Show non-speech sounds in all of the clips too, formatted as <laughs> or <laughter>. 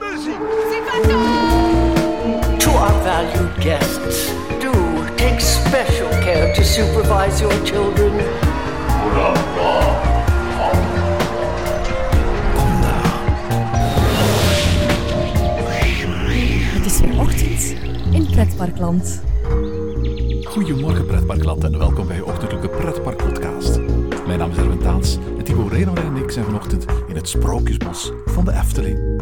To our valued guests, do take special care to supervise your children. Het is weer ochtend in Pretparkland. Goedemorgen pretparkland en welkom bij je ochtendelijke pretpark podcast. Mijn naam is Erwin Taans en Thibaut Renoir en ik zijn vanochtend in het Sprookjesbos van de Efteling.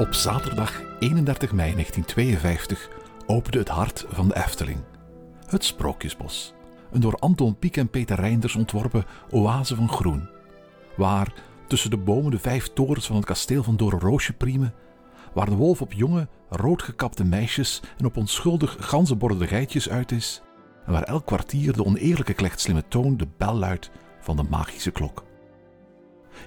Op zaterdag 31 mei 1952 opende het hart van de Efteling. Het Sprookjesbos. Een door Anton Pieck en Peter Reinders ontworpen oase van groen. Waar tussen de bomen de vijf torens van het kasteel van Doornroosje priemen. Waar de wolf op jonge, roodgekapte meisjes en op onschuldig ganzenbordende geitjes uit is. En waar elk kwartier de oneerlijke klechtslimme toon de bel luidt van de magische klok.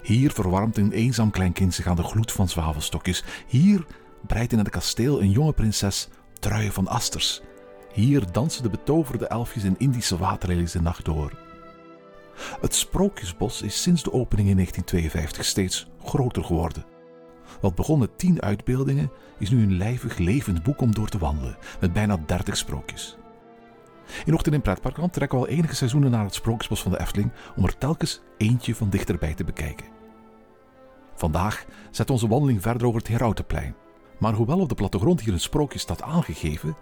Hier verwarmt een eenzaam klein kind zich aan de gloed van zwavelstokjes. Hier breidt in het kasteel een jonge prinses truien van asters. Hier dansen de betoverde elfjes in Indische waterlelies de nacht door. Het Sprookjesbos is sinds de opening in 1952 steeds groter geworden. Wat begon met tien uitbeeldingen is nu een lijvig levend boek om door te wandelen, met bijna 30 sprookjes. In Ochtend in Pretparkland trekken we al enige seizoenen naar het Sprookjesbos van de Efteling om er telkens eentje van dichterbij te bekijken. Vandaag zet onze wandeling verder over het Herautenplein. Maar hoewel op de plattegrond hier een sprookje staat aangegeven,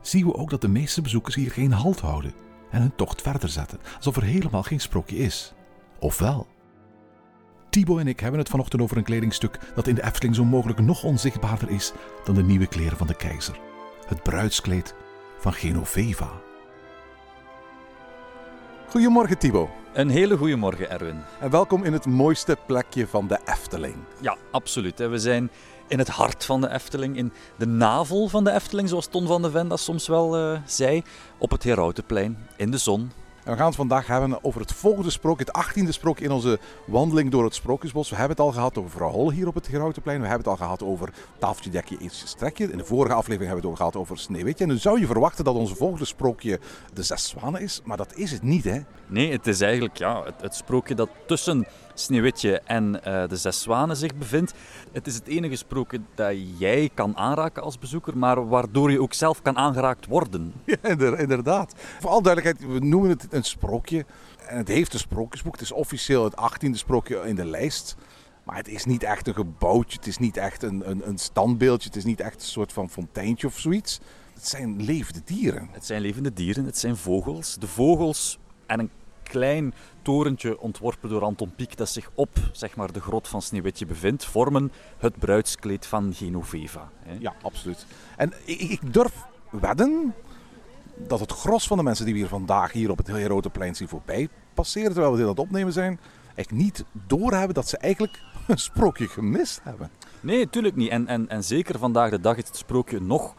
zien we ook dat de meeste bezoekers hier geen halt houden en hun tocht verder zetten, alsof er helemaal geen sprookje is. Ofwel. Thibaut en ik hebben het vanochtend over een kledingstuk dat in de Efteling zo mogelijk nog onzichtbaarder is dan de nieuwe kleren van de keizer. Het bruidskleed van Genoveva. Goedemorgen Thibaut. Een hele goede morgen, Erwin. En welkom in het mooiste plekje van de Efteling. Ja, absoluut. We zijn in het hart van de Efteling, in de navel van de Efteling, zoals Ton van de Ven dat soms wel eh, zei, op het Herautenplein, in de zon. En we gaan het vandaag hebben over het volgende sprookje, het achttiende sprookje in onze wandeling door het Sprookjesbos. We hebben het al gehad over Vrouw Hol hier op het Gerautenplein. We hebben het al gehad over Tafeltje, Dekje, Eetsje, Strekje. In de vorige aflevering hebben we het al gehad over Sneeuwwitje. En nu zou je verwachten dat onze volgende sprookje de Zes Zwanen is, maar dat is het niet, hè? Nee, het is eigenlijk ja, het, het sprookje dat tussen Sneeuwwitje en eh, de Zes Zwanen zich bevindt. Het is het enige sprookje dat jij kan aanraken als bezoeker, maar waardoor je ook zelf kan aangeraakt worden. <laughs> Ja, inder- inderdaad. Voor alle duidelijkheid, we noemen het een sprookje. En het heeft een sprookjesboek. Het is officieel het achttiende sprookje in de lijst. Maar het is niet echt een gebouwtje. Het is niet echt een, een, een standbeeldje. Het is niet echt een soort van fonteintje of zoiets. Het zijn levende dieren. Het zijn levende dieren, het zijn vogels. De vogels en een klein torentje ontworpen door Anton Pieck dat zich op zeg maar, de grot van Sneeuwwitje bevindt, vormen het bruidskleed van Genoveva. hè. Ja, absoluut. En ik, ik durf wedden dat het gros van de mensen die we hier vandaag hier op het heel grote plein zien voorbij passeren, terwijl we dit aan het opnemen zijn, echt niet doorhebben dat ze eigenlijk een sprookje gemist hebben. Nee, tuurlijk niet. En, en, en zeker vandaag de dag is het sprookje nog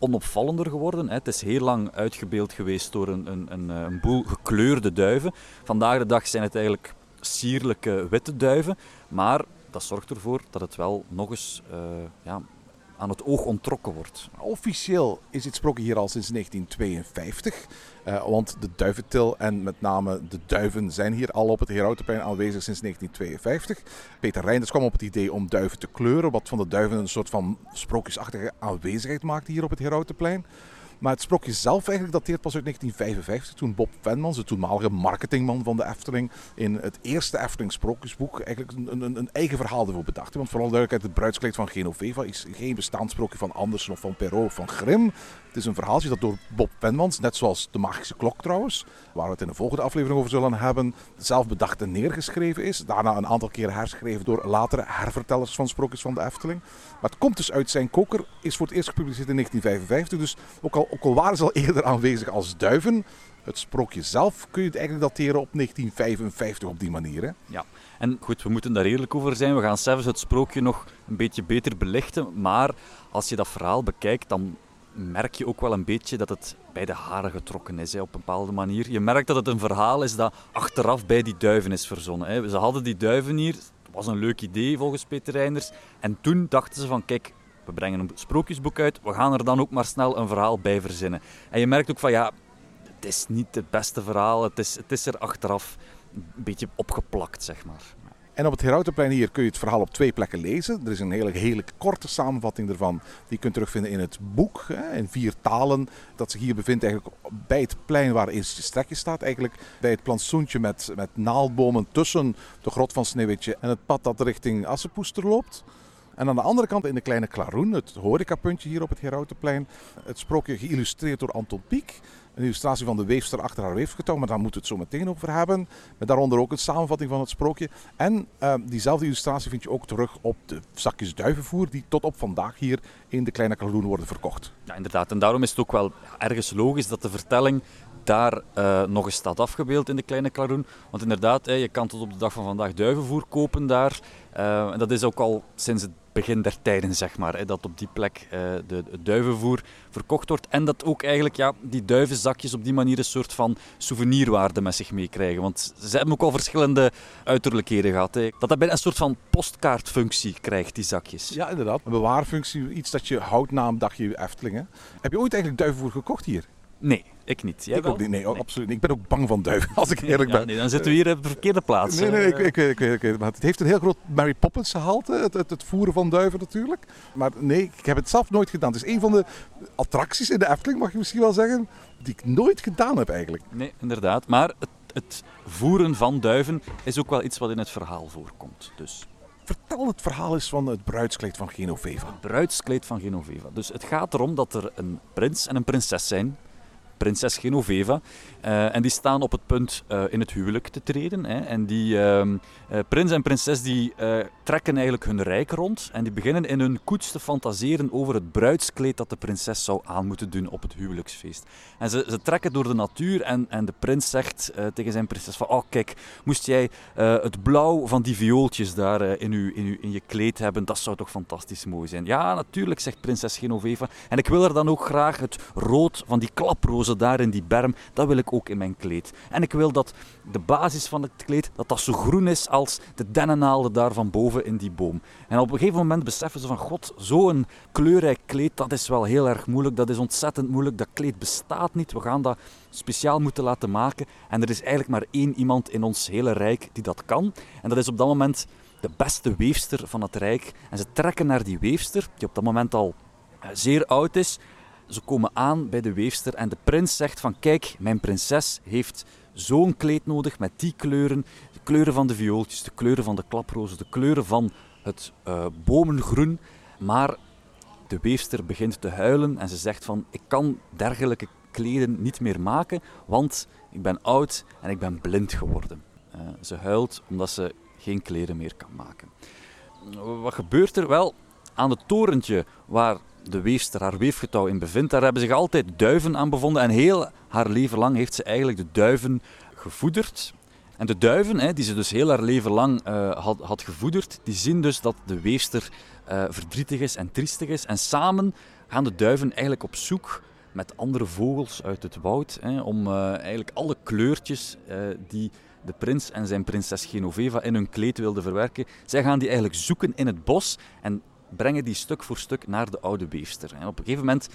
onopvallender geworden. hè. Het is heel lang uitgebeeld geweest door een, een, een, eh, een boel gekleurde duiven. Vandaag de dag zijn het eigenlijk sierlijke witte duiven. Maar dat zorgt ervoor dat het wel nog eens eh, ja, aan het oog onttrokken wordt. Officieel is dit sprookje hier al sinds 1952. eh, want de duiventil en met name de duiven zijn hier al op het Herautenplein aanwezig sinds 1952. Peter Reinders kwam op het idee om duiven te kleuren, wat van de duiven een soort van sprookjesachtige aanwezigheid maakte hier op het Herautenplein. Maar het sprookje zelf eigenlijk dateert pas uit 1955, toen Bob Venmans, de toenmalige marketingman van de Efteling, in het eerste Efteling sprookjesboek eigenlijk een, een, een eigen verhaal ervoor bedacht. Want vooral duidelijkheid, het bruidskleed van Genoveva is geen bestaand sprookje van Andersen of van Perrault of van Grimm. Het is een verhaaltje dat door Bob Venmans, net zoals de magische klok trouwens, waar we het in de volgende aflevering over zullen hebben, zelf bedacht en neergeschreven is. Daarna een aantal keren herschreven door latere hervertellers van sprookjes van de Efteling. Maar het komt dus uit zijn koker, is voor het eerst gepubliceerd in 1955. Dus ook al, ook al waren ze al eerder aanwezig als duiven, het sprookje zelf kun je het eigenlijk dateren op 1955 op die manier. Hè? Ja, en goed, we moeten daar eerlijk over zijn. We gaan zelfs het sprookje nog een beetje beter belichten. Maar als je dat verhaal bekijkt, dan merk je ook wel een beetje dat het bij de haren getrokken is hè, op een bepaalde manier. Je merkt dat het een verhaal is dat achteraf bij die duiven is verzonnen. Hè. Ze hadden die duiven hier, het was een leuk idee volgens Peter Reinders. En toen dachten ze van kijk, we brengen een sprookjesboek uit, we gaan er dan ook maar snel een verhaal bij verzinnen. En je merkt ook van ja, het is niet het beste verhaal, het is, het is er achteraf een beetje opgeplakt, zeg maar. En op het Herautenplein hier kun je het verhaal op twee plekken lezen. Er is een hele, hele korte samenvatting ervan. Die je kunt terugvinden in het boek, hè, in vier talen. Dat zich hier bevindt eigenlijk bij het plein waar Eestje Strekje staat. Eigenlijk bij het plantsoentje met, met naaldbomen tussen de grot van Sneeuwwitje en het pad dat richting Assepoester loopt. En aan de andere kant in de kleine Klaroen, het horecapuntje hier op het Herautenplein. Het sprookje geïllustreerd door Anton Pieck. Een illustratie van de weefster achter haar weefgetouw, maar daar moeten we het zo meteen over hebben. Met daaronder ook een samenvatting van het sprookje. En uh, diezelfde illustratie vind je ook terug op de zakjes duivenvoer die tot op vandaag hier in de kleine Klaroen worden verkocht. Ja, inderdaad. En daarom is het ook wel ergens logisch dat de vertelling daar uh, nog eens staat afgebeeld in de kleine Klaroen. Want inderdaad, je kan tot op de dag van vandaag duivenvoer kopen daar. Uh, en dat is ook al sinds het begin der tijden, zeg maar. Hè, dat op die plek uh, de, het duivenvoer verkocht wordt. En dat ook eigenlijk ja, die duivenzakjes op die manier een soort van souvenirwaarde met zich meekrijgen. Want ze hebben ook al verschillende uiterlijkheden gehad. Hè. Dat dat bijna een soort van postkaartfunctie krijgt, die zakjes. Ja, inderdaad. Een bewaarfunctie, iets dat je houdt na een dagje Efteling. Heb je ooit eigenlijk duivenvoer gekocht hier? Nee, ik niet. Jij ik ook niet. Nee, nee, absoluut niet. Ik ben ook bang van duiven, als ik eerlijk ja, ben. Nee, dan zitten we hier op de verkeerde plaats. Nee, nee, ik, ik, ik, maar het heeft een heel groot Mary Poppins gehalte, het, het, het, voeren van duiven natuurlijk. Maar nee, ik heb het zelf nooit gedaan. Het is een van de attracties in de Efteling, mag je misschien wel zeggen, die ik nooit gedaan heb eigenlijk. Nee, inderdaad. Maar het, het voeren van duiven is ook wel iets wat in het verhaal voorkomt. Dus... Vertel het verhaal eens van het bruidskleed van Genoveva. Het bruidskleed van Genoveva. Dus het gaat erom dat er een prins en een prinses zijn prinses Genoveva. Uh, en die staan op het punt uh, in het huwelijk te treden. Hè. En die uh, prins en prinses die trekken eigenlijk hun rijk rond. En die beginnen in hun koets te fantaseren over het bruidskleed dat de prinses zou aan moeten doen op het huwelijksfeest. En ze, ze trekken door de natuur en, en de prins zegt tegen zijn prinses van... Oh kijk, moest jij het blauw van die viooltjes daar in, uw, in, uw, in je kleed hebben, dat zou toch fantastisch mooi zijn. Ja, natuurlijk, zegt prinses Genoveva. En ik wil er dan ook graag het rood van die klaprozen daar in die berm, dat wil ik ook in mijn kleed. En ik wil dat de basis van het kleed, dat dat zo groen is als de dennennaalden daar van boven in die boom. En op een gegeven moment beseffen ze van, god, zo'n kleurrijk kleed, dat is wel heel erg moeilijk, dat is ontzettend moeilijk, dat kleed bestaat niet, we gaan dat speciaal moeten laten maken. En er is eigenlijk maar één iemand in ons hele rijk die dat kan. En dat is op dat moment de beste weefster van het rijk. En ze trekken naar die weefster, die op dat moment al zeer oud is. Ze komen aan bij de weefster en de prins zegt van kijk, mijn prinses heeft zo'n kleed nodig met die kleuren. De kleuren van de viooltjes, de kleuren van de klaprozen, de kleuren van het uh, bomengroen. Maar de weefster begint te huilen en ze zegt van ik kan dergelijke kleden niet meer maken, want ik ben oud en ik ben blind geworden. Uh, ze huilt omdat ze geen kleren meer kan maken. Wat gebeurt er? Wel, aan het torentje waar de weefster haar weefgetouw in bevindt, daar hebben zich altijd duiven aan bevonden. En heel haar leven lang heeft ze eigenlijk de duiven gevoederd. En de duiven, hè, die ze dus heel haar leven lang uh, had, had, gevoederd, die zien dus dat de weefster uh, verdrietig is en triestig is. En samen gaan de duiven eigenlijk op zoek met andere vogels uit het woud hè, om uh, eigenlijk alle kleurtjes die de prins en zijn prinses Genoveva in hun kleed wilden verwerken, zij gaan die eigenlijk zoeken in het bos. En brengen die stuk voor stuk naar de oude weefster. En op een gegeven moment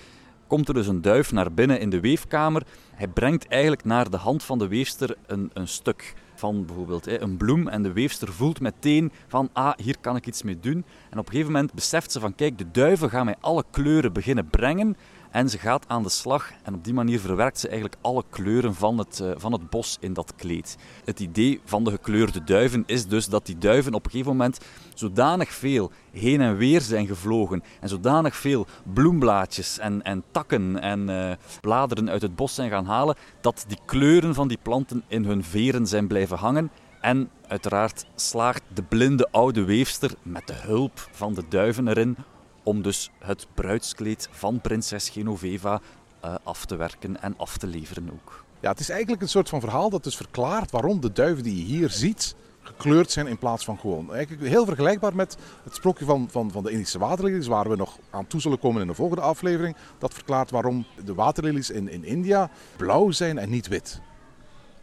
komt er dus een duif naar binnen in de weefkamer. Hij brengt eigenlijk naar de hand van de weefster een, een stuk bijvoorbeeld een bloem. En de weefster voelt meteen van, ah, hier kan ik iets mee doen. En op een gegeven moment beseft ze van, kijk, de duiven gaan mij alle kleuren beginnen brengen. En ze gaat aan de slag en op die manier verwerkt ze eigenlijk alle kleuren van het, uh, van het bos in dat kleed. Het idee van de gekleurde duiven is dus dat die duiven op een gegeven moment zodanig veel heen en weer zijn gevlogen en zodanig veel bloemblaadjes en, en takken en uh, bladeren uit het bos zijn gaan halen, dat die kleuren van die planten in hun veren zijn blijven hangen. En uiteraard slaagt de blinde oude weefster met de hulp van de duiven erin om dus het bruidskleed van prinses Genoveva uh, af te werken en af te leveren ook. Ja, het is eigenlijk een soort van verhaal dat dus verklaart waarom de duiven die je hier ziet gekleurd zijn in plaats van gewoon. Eigenlijk heel vergelijkbaar met het sprookje van, van, van de Indische waterlelies, waar we nog aan toe zullen komen in de volgende aflevering. Dat verklaart waarom de waterlelies in, in India blauw zijn en niet wit.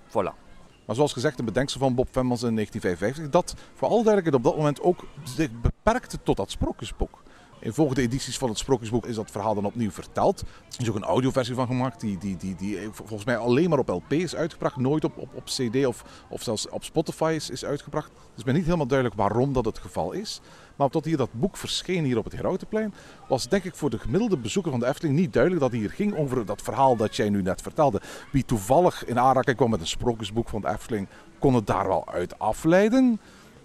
Voilà. Maar zoals gezegd, een bedenksel van Bob Femmels in 1955, dat voor alle duidelijkheid op dat moment ook zich beperkte tot dat sprookjesboek. In volgende edities van het Sprookjesboek is dat verhaal dan opnieuw verteld. Er is ook een audioversie van gemaakt, die, die, die, die volgens mij alleen maar op LP is uitgebracht. Nooit op, op, op CD of, of zelfs op Spotify is, is uitgebracht. Dus ben niet helemaal duidelijk waarom dat het geval is. Maar tot hier dat boek verscheen hier op het Herautenplein, was denk ik voor de gemiddelde bezoeker van de Efteling niet duidelijk dat het hier ging over dat verhaal dat jij nu net vertelde. Wie toevallig in aanraking kwam met een sprookjesboek van de Efteling, kon het daar wel uit afleiden.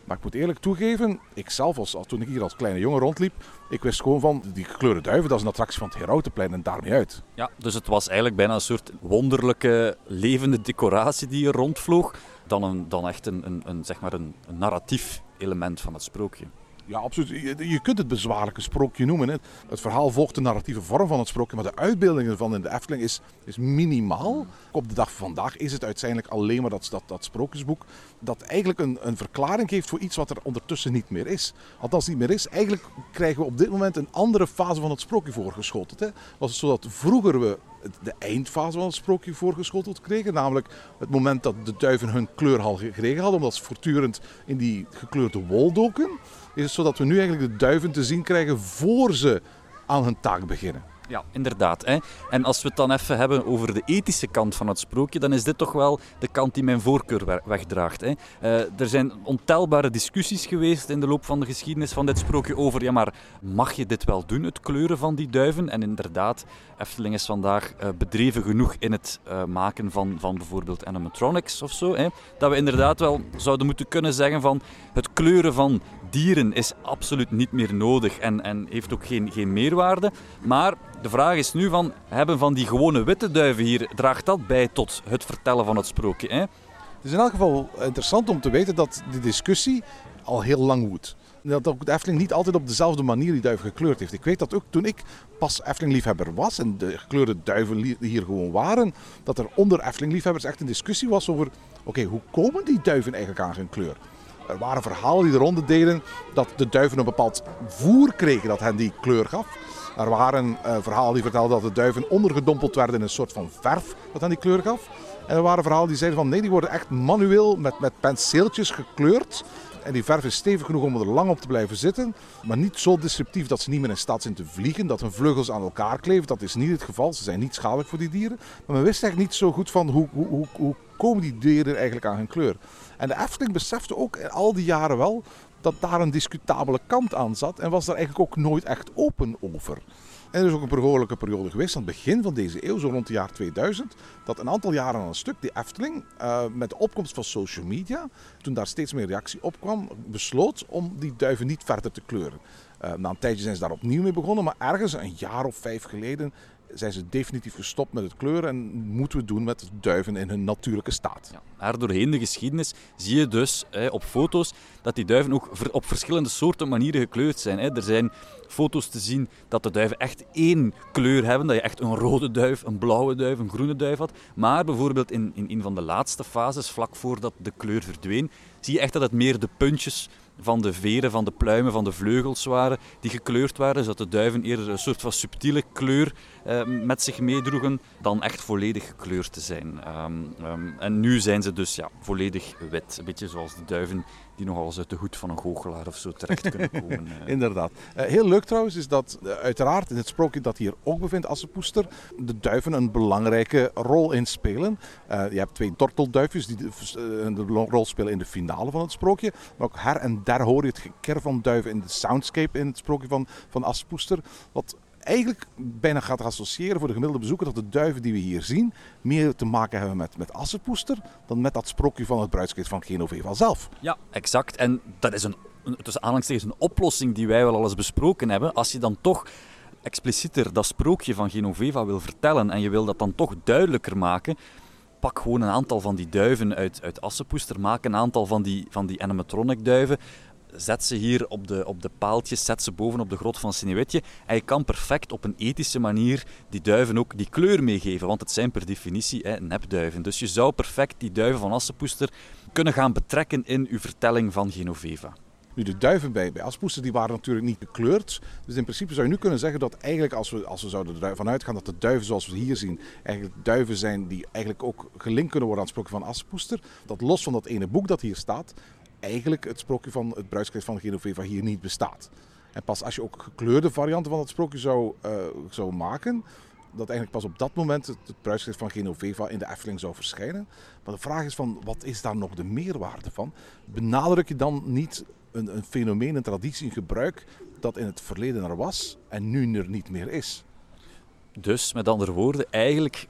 Maar ik moet eerlijk toegeven, ik zelf, als, toen ik hier als kleine jongen rondliep, ik wist gewoon van die gekleurde duiven, dat is een attractie van het Herautenplein en daarmee uit. Ja, dus het was eigenlijk bijna een soort wonderlijke levende decoratie die hier rondvloog, dan, een, dan echt een, een, zeg maar een narratief element van het sprookje. Ja, absoluut. Je, kunt het bezwaarlijke sprookje noemen. Hè. Het verhaal volgt de narratieve vorm van het sprookje, maar de uitbeelding ervan in de Efteling is, is minimaal. Op de dag van vandaag is het uiteindelijk alleen maar dat, dat, dat sprookjesboek dat eigenlijk een, een verklaring geeft voor iets wat er ondertussen niet meer is. Althans niet meer is. Eigenlijk krijgen we op dit moment een andere fase van het sprookje voorgeschoteld. Hè. Was het zo dat vroeger we de eindfase van het sprookje voorgeschoteld kregen. Namelijk het moment dat de duiven hun kleur al gekregen hadden, omdat ze voortdurend in die gekleurde wol doken is het zo dat we nu eigenlijk de duiven te zien krijgen voor ze aan hun taak beginnen. Ja, inderdaad. Hè. En als we het dan even hebben over de ethische kant van het sprookje, dan is dit toch wel de kant die mijn voorkeur wegdraagt. Hè. Uh, er zijn ontelbare discussies geweest in de loop van de geschiedenis van dit sprookje over, ja maar mag je dit wel doen, het kleuren van die duiven? En inderdaad, Efteling is vandaag uh, bedreven genoeg in het uh, maken van, van bijvoorbeeld animatronics of zo, hè, dat we inderdaad wel zouden moeten kunnen zeggen van het kleuren van dieren is absoluut niet meer nodig en, en heeft ook geen, geen meerwaarde. Maar de vraag is nu van, hebben van die gewone witte duiven hier, draagt dat bij tot het vertellen van het sprookje? Hè? Het is in elk geval interessant om te weten dat die discussie al heel lang woedt. Dat ook de Efteling niet altijd op dezelfde manier die duiven gekleurd heeft. Ik weet dat ook toen ik pas Efteling-liefhebber was en de gekleurde duiven hier gewoon waren, dat er onder Efteling-liefhebbers echt een discussie was over: oké, hoe komen die duiven eigenlijk aan hun kleur? Er waren verhalen die de ronde deden dat de duiven een bepaald voer kregen dat hen die kleur gaf. Er waren uh, verhalen die vertelden dat de duiven ondergedompeld werden in een soort van verf dat hen die kleur gaf. En er waren verhalen die zeiden van nee, die worden echt manueel met, met penseeltjes gekleurd. En die verf is stevig genoeg om er lang op te blijven zitten. Maar niet zo disruptief dat ze niet meer in staat zijn te vliegen. Dat hun vleugels aan elkaar kleven. Dat is niet het geval. Ze zijn niet schadelijk voor die dieren. Maar men wist eigenlijk niet zo goed van hoe, hoe, hoe, hoe komen die dieren eigenlijk aan hun kleur. En de Efteling besefte ook al die jaren wel dat daar een discutabele kant aan zat. En was daar eigenlijk ook nooit echt open over. En er is ook een behoorlijke periode geweest, aan het begin van deze eeuw, zo rond het jaar 2000, dat een aantal jaren aan een stuk, die Efteling, uh, met de opkomst van social media, toen daar steeds meer reactie op kwam, besloot om die duiven niet verder te kleuren. Uh, na een tijdje zijn ze daar opnieuw mee begonnen, maar ergens een jaar of vijf geleden zijn ze definitief gestopt met het kleuren en moeten we doen met duiven in hun natuurlijke staat. Ja, maar doorheen de geschiedenis zie je dus hè, op foto's dat die duiven ook op verschillende soorten manieren gekleurd zijn. Hè. Er zijn foto's te zien dat de duiven echt één kleur hebben, dat je echt een rode duif, een blauwe duif, een groene duif had. Maar bijvoorbeeld in, in een van de laatste fases, vlak voordat de kleur verdween, zie je echt dat het meer de puntjes van de veren, van de pluimen, van de vleugels waren, die gekleurd waren, zodat de duiven eerder een soort van subtiele kleur eh, met zich meedroegen, dan echt volledig gekleurd te zijn. Um, um, en nu zijn ze dus ja, volledig wit, een beetje zoals de duiven die nogal eens uit de hoed van een goochelaar of zo terecht kunnen komen. Uh. <laughs> Inderdaad. Uh, heel leuk trouwens is dat uh, uiteraard in het sprookje dat hier ook bevindt, Assepoester, de duiven een belangrijke rol in spelen. je hebt twee tortelduifjes die de, de, rol spelen in de finale van het sprookje. Maar ook her en der hoor je het geker van duiven in de soundscape in het sprookje van, van Assepoester. Wat eigenlijk bijna gaat associëren voor de gemiddelde bezoeker dat de duiven die we hier zien meer te maken hebben met, met Assepoester dan met dat sprookje van het bruidskleed van Genoveva zelf. Ja, exact. En dat is een, tussen aanhalingstekens een oplossing die wij wel al eens besproken hebben. Als je dan toch explicieter dat sprookje van Genoveva wil vertellen en je wil dat dan toch duidelijker maken, pak gewoon een aantal van die duiven uit, uit Assepoester, maak een aantal van die, van die animatronic duiven, zet ze hier op de, op de paaltjes, zet ze boven op de grot van Sinuetje. En je kan perfect op een ethische manier die duiven ook die kleur meegeven, want het zijn per definitie hè, nepduiven. Dus je zou perfect die duiven van Assepoester kunnen gaan betrekken in uw vertelling van Genoveva. Nu, de duiven bij, bij Aspoester die waren natuurlijk niet gekleurd. Dus in principe zou je nu kunnen zeggen dat eigenlijk als we, als we zouden ervan uitgaan dat de duiven zoals we hier zien, eigenlijk duiven zijn die eigenlijk ook gelinkt kunnen worden aan van Aspoester. Dat los van dat ene boek dat hier staat, eigenlijk het sprookje van het bruidskleed van Genoveva hier niet bestaat. En pas als je ook gekleurde varianten van het sprookje zou, uh, zou maken, dat eigenlijk pas op dat moment het, het van Genoveva in de Efteling zou verschijnen. Maar de vraag is van, wat is daar nog de meerwaarde van? Benadruk je dan niet een, een fenomeen, een traditie, een gebruik dat in het verleden er was en nu er niet meer is? Dus, met andere woorden, eigenlijk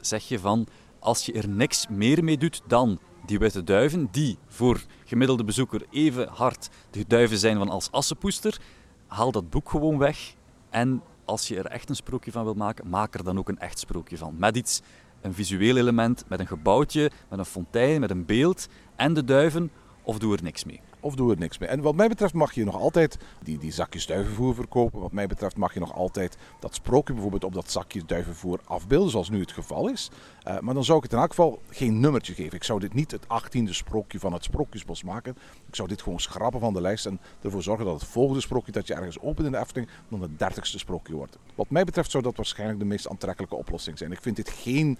zeg je van, als je er niks meer mee doet dan die witte duiven, die voor gemiddelde bezoeker even hard de duiven zijn van als assenpoester, haal dat boek gewoon weg. En als je er echt een sprookje van wil maken, maak er dan ook een echt sprookje van. Met iets, een visueel element, met een gebouwtje, met een fontein, met een beeld en de duiven, of doe er niks mee of doe er niks mee. En wat mij betreft mag je nog altijd die, die zakjes duivenvoer verkopen. Wat mij betreft mag je nog altijd dat sprookje bijvoorbeeld op dat zakje duivenvoer afbeelden, zoals nu het geval is. Uh, maar dan zou ik het in elk geval geen nummertje geven. Ik zou dit niet het achttiende sprookje van het Sprookjesbos maken. Ik zou dit gewoon schrappen van de lijst en ervoor zorgen dat het volgende sprookje dat je ergens opent in de Efteling dan het dertigste sprookje wordt. Wat mij betreft zou dat waarschijnlijk de meest aantrekkelijke oplossing zijn. Ik vind dit geen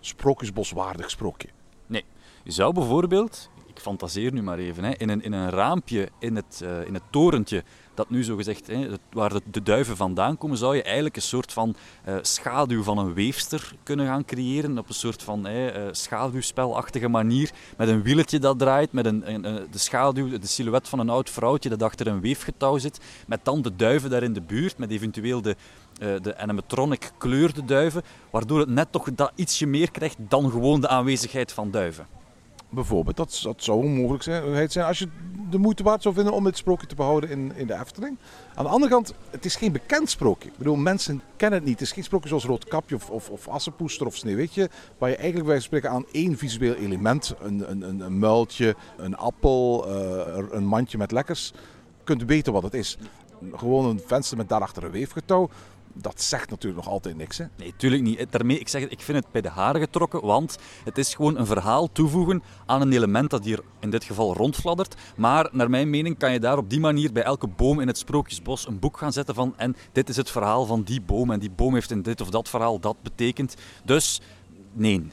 Sprookjesboswaardig sprookje. Nee, je zou bijvoorbeeld ik fantaseer nu maar even, hè, in, een, in een raampje in het, uh, in het torentje, dat nu zo gezegd, hè, waar de, duiven vandaan komen, zou je eigenlijk een soort van uh, schaduw van een weefster kunnen gaan creëren. Op een soort van uh, schaduwspelachtige manier. Met een wieletje dat draait, met een, een, de schaduw, de silhouet van een oud vrouwtje dat achter een weefgetouw zit. Met dan de duiven daar in de buurt, met eventueel de, de animatronic kleurde duiven. Waardoor het net toch dat ietsje meer krijgt dan gewoon de aanwezigheid van duiven. Bijvoorbeeld, dat, dat zou een mogelijkheid zijn als je de moeite waard zou vinden om het sprookje te behouden in, in de Efteling. Aan de andere kant, het is geen bekend sprookje. Ik bedoel, mensen kennen het niet. Het is geen sprookje zoals Roodkapje of, of, of Assenpoester of Sneeuwwitje, waar je eigenlijk bij spreken aan één visueel element, een, een, een, muiltje, een appel, uh, een mandje met lekkers, kunt weten wat het is. Gewoon een venster met daarachter een weefgetouw dat zegt natuurlijk nog altijd niks. Hè? Nee, tuurlijk niet. Daarmee, ik, zeg het, ik vind het bij de haren getrokken, want het is gewoon een verhaal toevoegen aan een element dat hier in dit geval rondfladdert. Maar naar mijn mening kan je daar op die manier bij elke boom in het Sprookjesbos een boek gaan zetten van en dit is het verhaal van die boom en die boom heeft in dit of dat verhaal dat betekend. Dus nee.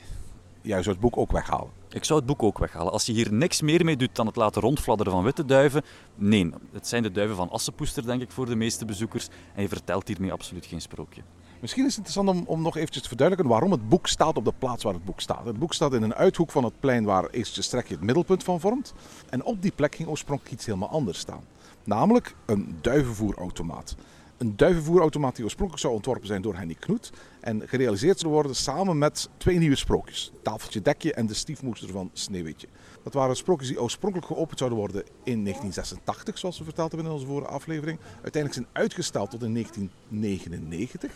Jij zou het boek ook weghalen? Ik zou het boek ook weghalen. Als je hier niks meer mee doet dan het laten rondfladderen van witte duiven, nee. Het zijn de duiven van Assepoester, denk ik, voor de meeste bezoekers. En je vertelt hiermee absoluut geen sprookje. Misschien is het interessant om, nog eventjes te verduidelijken waarom het boek staat op de plaats waar het boek staat. Het boek staat in een uithoek van het plein waar Eerste Strekje het middelpunt van vormt. En op die plek ging oorspronkelijk iets helemaal anders staan. Namelijk een duivenvoerautomaat. Een duivenvoerautomaat die oorspronkelijk zou ontworpen zijn door Henny Knoet. En gerealiseerd zou worden samen met twee nieuwe sprookjes. Tafeltje Dekje en de stiefmoester van Sneeuwwitje. Dat waren sprookjes die oorspronkelijk geopend zouden worden in 1986, zoals we verteld hebben in onze vorige aflevering. Uiteindelijk zijn uitgesteld tot in 1999.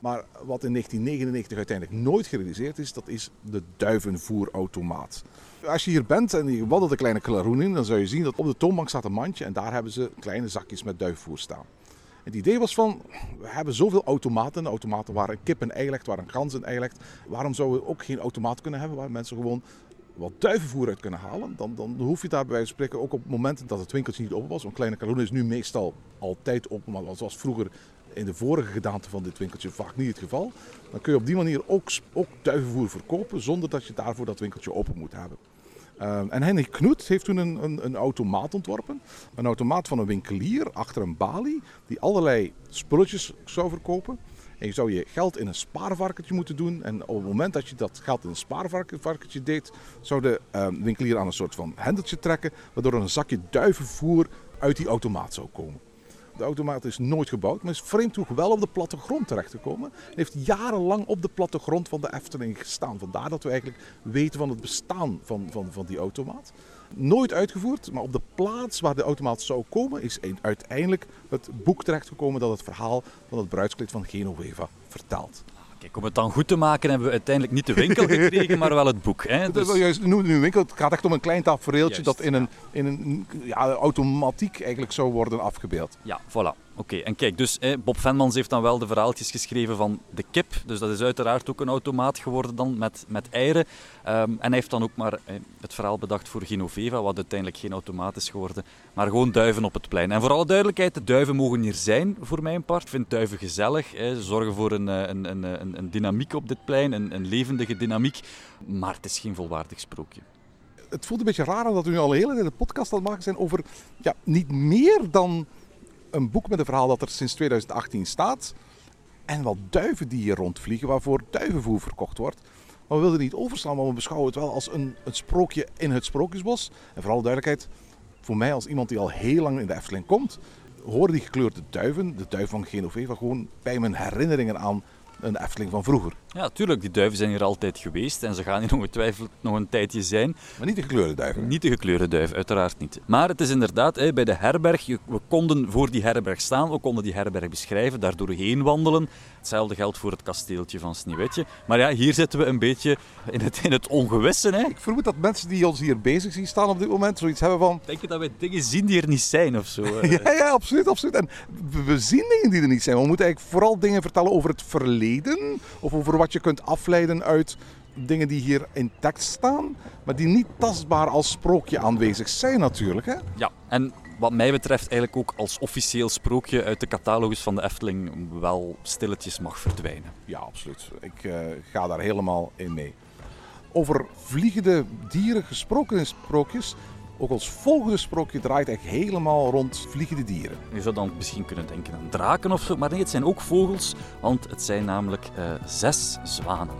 Maar wat in 1999 uiteindelijk nooit gerealiseerd is, dat is de duivenvoerautomaat. Als je hier bent en je wandelt een kleine klaroen in, dan zou je zien dat op de toonbank staat een mandje en daar hebben ze kleine zakjes met duivenvoer staan. Het idee was van, we hebben zoveel automaten. Automaten waar een kip een ei legt, waar een gans een ei legt. Waarom zouden we ook geen automaat kunnen hebben waar mensen gewoon wat duivenvoer uit kunnen halen? Dan, dan hoef je daar bij wijze spreken ook op momenten dat het winkeltje niet open was. Een kleine kaloen is nu meestal altijd open, maar dat was vroeger in de vorige gedaante van dit winkeltje vaak niet het geval. Dan kun je op die manier ook, ook duivenvoer verkopen zonder dat je daarvoor dat winkeltje open moet hebben. Uh, en Henrik Knoet heeft toen een, een, een, automaat ontworpen. Een automaat van een winkelier achter een balie die allerlei spulletjes zou verkopen. En je zou je geld in een spaarvarkentje moeten doen. En op het moment dat je dat geld in een spaarvarkentje deed, zou de uh, winkelier aan een soort van hendeltje trekken, waardoor er een zakje duivenvoer uit die automaat zou komen. De automaat is nooit gebouwd, maar is vreemd genoeg wel op de plattegrond terechtgekomen. Hij heeft jarenlang op de plattegrond van de Efteling gestaan. Vandaar dat we eigenlijk weten van het bestaan van, van, van die automaat. Nooit uitgevoerd, maar op de plaats waar de automaat zou komen is uiteindelijk het boek terechtgekomen dat het verhaal van het bruidskleed van Genoveva vertelt. Kijk, om het dan goed te maken hebben we uiteindelijk niet de winkel <laughs> gekregen, maar wel het boek. Hè? Dus... Juist, noem het nu winkel. Het gaat echt om een klein tafereeltje dat in een, in een ja, automatiek eigenlijk zou worden afgebeeld. ja, voilà. Oké, en kijk, dus Bob Venmans heeft dan wel de verhaaltjes geschreven van de kip. Dus dat is uiteraard ook een automaat geworden dan met, met eieren. Ehm, en hij heeft dan ook maar het verhaal bedacht voor Genoveva, wat uiteindelijk geen automaat is geworden. Maar gewoon duiven op het plein. En voor alle duidelijkheid, de duiven mogen hier zijn voor mijn part. Ik vind duiven gezellig. Ze zorgen voor een, eh, een, een, een, een dynamiek op dit plein, een, levendige dynamiek. Maar het is geen volwaardig sprookje. Het voelt een beetje raar omdat we nu al een hele tijd een podcast aan het maken zijn over ja, niet meer dan een boek met een verhaal dat er sinds 2018 staat. En wat duiven die hier rondvliegen, waarvoor duivenvoer verkocht wordt. Maar we wilden niet overslaan, maar we beschouwen het wel als een, een sprookje in het Sprookjesbos. En vooral duidelijkheid, voor mij als iemand die al heel lang in de Efteling komt, horen die gekleurde duiven, de duif van Genoveva, gewoon bij mijn herinneringen aan een Efteling van vroeger. Ja, tuurlijk, die duiven zijn hier altijd geweest en ze gaan hier <laughs> ongetwijfeld nog een tijdje zijn. Maar niet de gekleurde duiven. Niet de gekleurde duif, uiteraard niet. Maar het is inderdaad, bij de herberg, we konden voor die herberg staan, we konden die herberg beschrijven, daar doorheen wandelen. Hetzelfde geldt voor het kasteeltje van Sneeuwwitje. Maar ja, hier zitten we een beetje in het, in het ongewisse. Hè. Ik vermoed dat mensen die ons hier bezig zien staan op dit moment zoiets hebben van... Denk je dat wij dingen zien die er niet zijn of zo? hè? <laughs> Ja, ja, absoluut, absoluut. En we zien dingen die er niet zijn. We moeten eigenlijk vooral dingen vertellen over het verleden. Of over wat je kunt afleiden uit dingen die hier in tekst staan. Maar die niet tastbaar als sprookje aanwezig zijn natuurlijk. Hè? Ja, en wat mij betreft eigenlijk ook als officieel sprookje uit de catalogus van de Efteling wel stilletjes mag verdwijnen. Ja, absoluut. Ik eh, ga daar helemaal in mee. Over vliegende dieren gesproken in sprookjes. Ook ons volgende sprookje draait echt helemaal rond vliegende dieren. Je zou dan misschien kunnen denken aan draken of zo, maar nee, het zijn ook vogels, want het zijn namelijk eh, zes zwanen.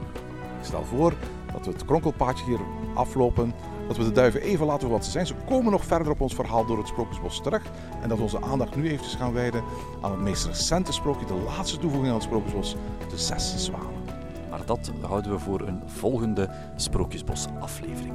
Ik stel voor dat we het kronkelpaadje hier aflopen. Dat we de duiven even laten voor wat ze zijn. Ze komen nog verder op ons verhaal door het Sprookjesbos terug. En dat we onze aandacht nu eventjes gaan wijden aan het meest recente sprookje. De laatste toevoeging aan het Sprookjesbos. De zes zwanen. Maar dat houden we voor een volgende Sprookjesbos-aflevering.